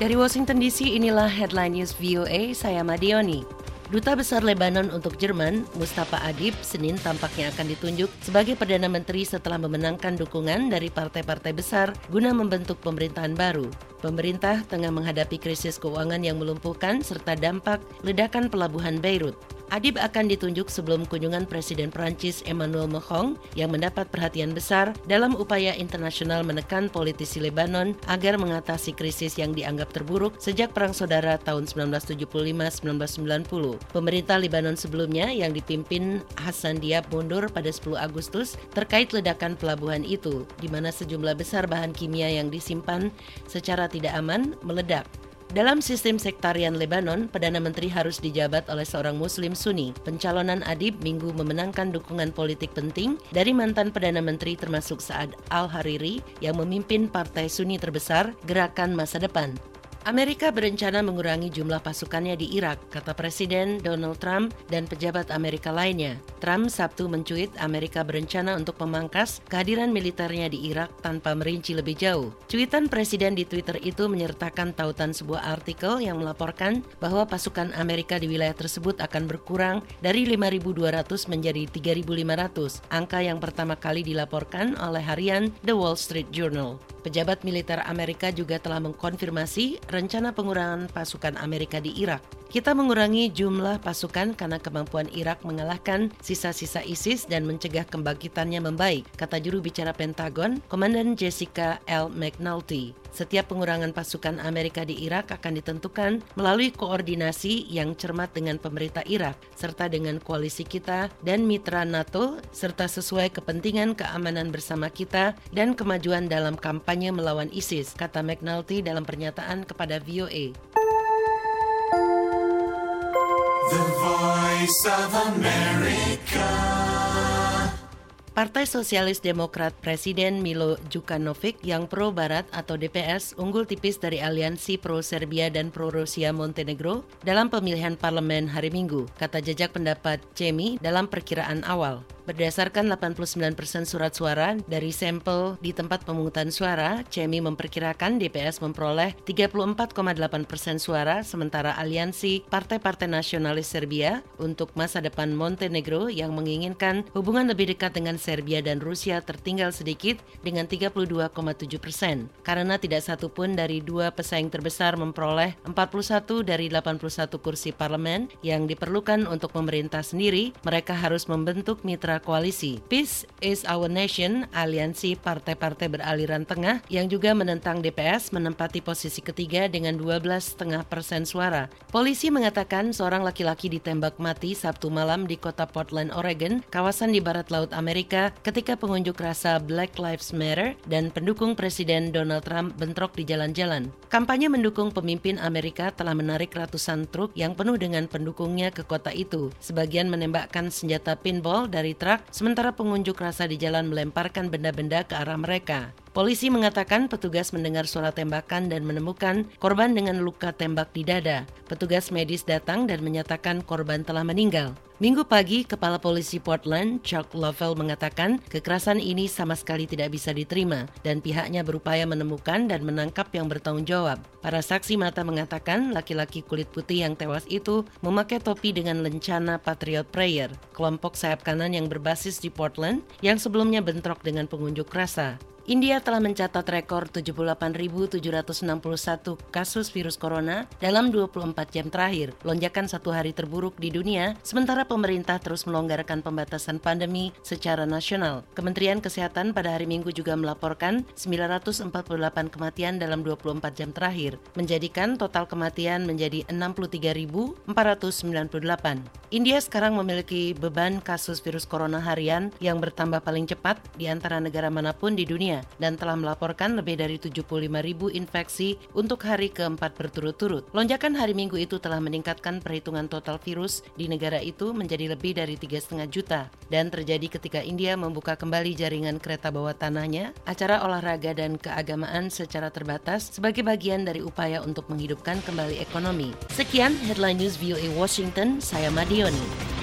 Dari Washington DC, inilah headline news VOA, saya Madioni. Duta Besar Lebanon untuk Jerman, Mustafa Adib, Senin tampaknya akan ditunjuk sebagai Perdana Menteri setelah memenangkan dukungan dari partai-partai besar guna membentuk pemerintahan baru. Pemerintah tengah menghadapi krisis keuangan yang melumpuhkan serta dampak ledakan pelabuhan Beirut. Adib akan ditunjuk sebelum kunjungan Presiden Prancis Emmanuel Macron yang mendapat perhatian besar dalam upaya internasional menekan politisi Lebanon agar mengatasi krisis yang dianggap terburuk sejak Perang Saudara tahun 1975-1990. Pemerintah Lebanon sebelumnya yang dipimpin Hassan Diab mundur pada 10 Agustus terkait ledakan pelabuhan itu, di mana sejumlah besar bahan kimia yang disimpan secara tidak aman meledak. Dalam sistem sektarian Lebanon, Perdana Menteri harus dijabat oleh seorang Muslim Sunni. Pencalonan Adib minggu memenangkan dukungan politik penting dari mantan Perdana Menteri termasuk Saad Al-Hariri yang memimpin partai Sunni terbesar Gerakan Masa Depan. Amerika berencana mengurangi jumlah pasukannya di Irak, kata Presiden Donald Trump dan pejabat Amerika lainnya. Trump Sabtu mencuit Amerika berencana untuk memangkas kehadiran militernya di Irak tanpa merinci lebih jauh. Cuitan Presiden di Twitter itu menyertakan tautan sebuah artikel yang melaporkan bahwa pasukan Amerika di wilayah tersebut akan berkurang dari 5.200 menjadi 3.500, angka yang pertama kali dilaporkan oleh harian The Wall Street Journal. Pejabat militer Amerika juga telah mengkonfirmasi rencana pengurangan pasukan Amerika di Irak. Kita mengurangi jumlah pasukan karena kemampuan Irak mengalahkan sisa-sisa ISIS dan mencegah kembangkitannya membaik, kata juru bicara Pentagon, Komandan Jessica L. McNulty. Setiap pengurangan pasukan Amerika di Irak akan ditentukan melalui koordinasi yang cermat dengan pemerintah Irak, serta dengan koalisi kita dan mitra NATO, serta sesuai kepentingan keamanan bersama kita dan kemajuan dalam kampanye melawan ISIS, kata McNulty dalam pernyataan kepada VOA. Partai Sosialis Demokrat Presiden Milo Djukanovic yang pro-Barat atau DPS unggul tipis dari aliansi pro-Serbia dan pro-Rusia Montenegro dalam pemilihan parlemen hari Minggu, kata jejak pendapat Cemi dalam perkiraan awal. Berdasarkan 89% surat suara dari sampel di tempat pemungutan suara, CEMI memperkirakan DPS memperoleh 34,8% suara, sementara aliansi Partai-Partai Nasionalis Serbia untuk masa depan Montenegro yang menginginkan hubungan lebih dekat dengan Serbia dan Rusia tertinggal sedikit dengan 32,7 persen. Karena tidak satu pun dari dua pesaing terbesar memperoleh 41 dari 81 kursi parlemen yang diperlukan untuk pemerintah sendiri, mereka harus membentuk mitra koalisi. Peace is Our Nation, aliansi partai-partai beraliran tengah yang juga menentang DPS menempati posisi ketiga dengan 12,5 persen suara. Polisi mengatakan seorang laki-laki ditembak mati Sabtu malam di kota Portland, Oregon, kawasan di barat laut Amerika ketika pengunjuk rasa Black Lives Matter dan pendukung Presiden Donald Trump bentrok di jalan-jalan. Kampanye mendukung pemimpin Amerika telah menarik ratusan truk yang penuh dengan pendukungnya ke kota itu. Sebagian menembakkan senjata pinball dari truk sementara pengunjuk rasa di jalan melemparkan benda-benda ke arah mereka. Polisi mengatakan petugas mendengar suara tembakan dan menemukan korban dengan luka tembak di dada. Petugas medis datang dan menyatakan korban telah meninggal. Minggu pagi, Kepala Polisi Portland, Chuck Lovell mengatakan kekerasan ini sama sekali tidak bisa diterima dan pihaknya berupaya menemukan dan menangkap yang bertanggung jawab. Para saksi mata mengatakan laki-laki kulit putih yang tewas itu memakai topi dengan lencana Patriot Prayer, kelompok sayap kanan yang berbasis di Portland yang sebelumnya bentrok dengan pengunjuk rasa. India telah mencatat rekor 78.761 kasus virus corona dalam 24 jam terakhir, lonjakan satu hari terburuk di dunia, sementara pemerintah terus melonggarkan pembatasan pandemi secara nasional. Kementerian Kesehatan pada hari Minggu juga melaporkan 948 kematian dalam 24 jam terakhir, menjadikan total kematian menjadi 63.498. India sekarang memiliki beban kasus virus corona harian yang bertambah paling cepat di antara negara mana pun di dan telah melaporkan lebih dari 75 ribu infeksi untuk hari keempat berturut-turut. Lonjakan hari Minggu itu telah meningkatkan perhitungan total virus di negara itu menjadi lebih dari 3,5 juta dan terjadi ketika India membuka kembali jaringan kereta bawah tanahnya, acara olahraga dan keagamaan secara terbatas sebagai bagian dari upaya untuk menghidupkan kembali ekonomi. Sekian headline news VOA Washington, saya Madioni.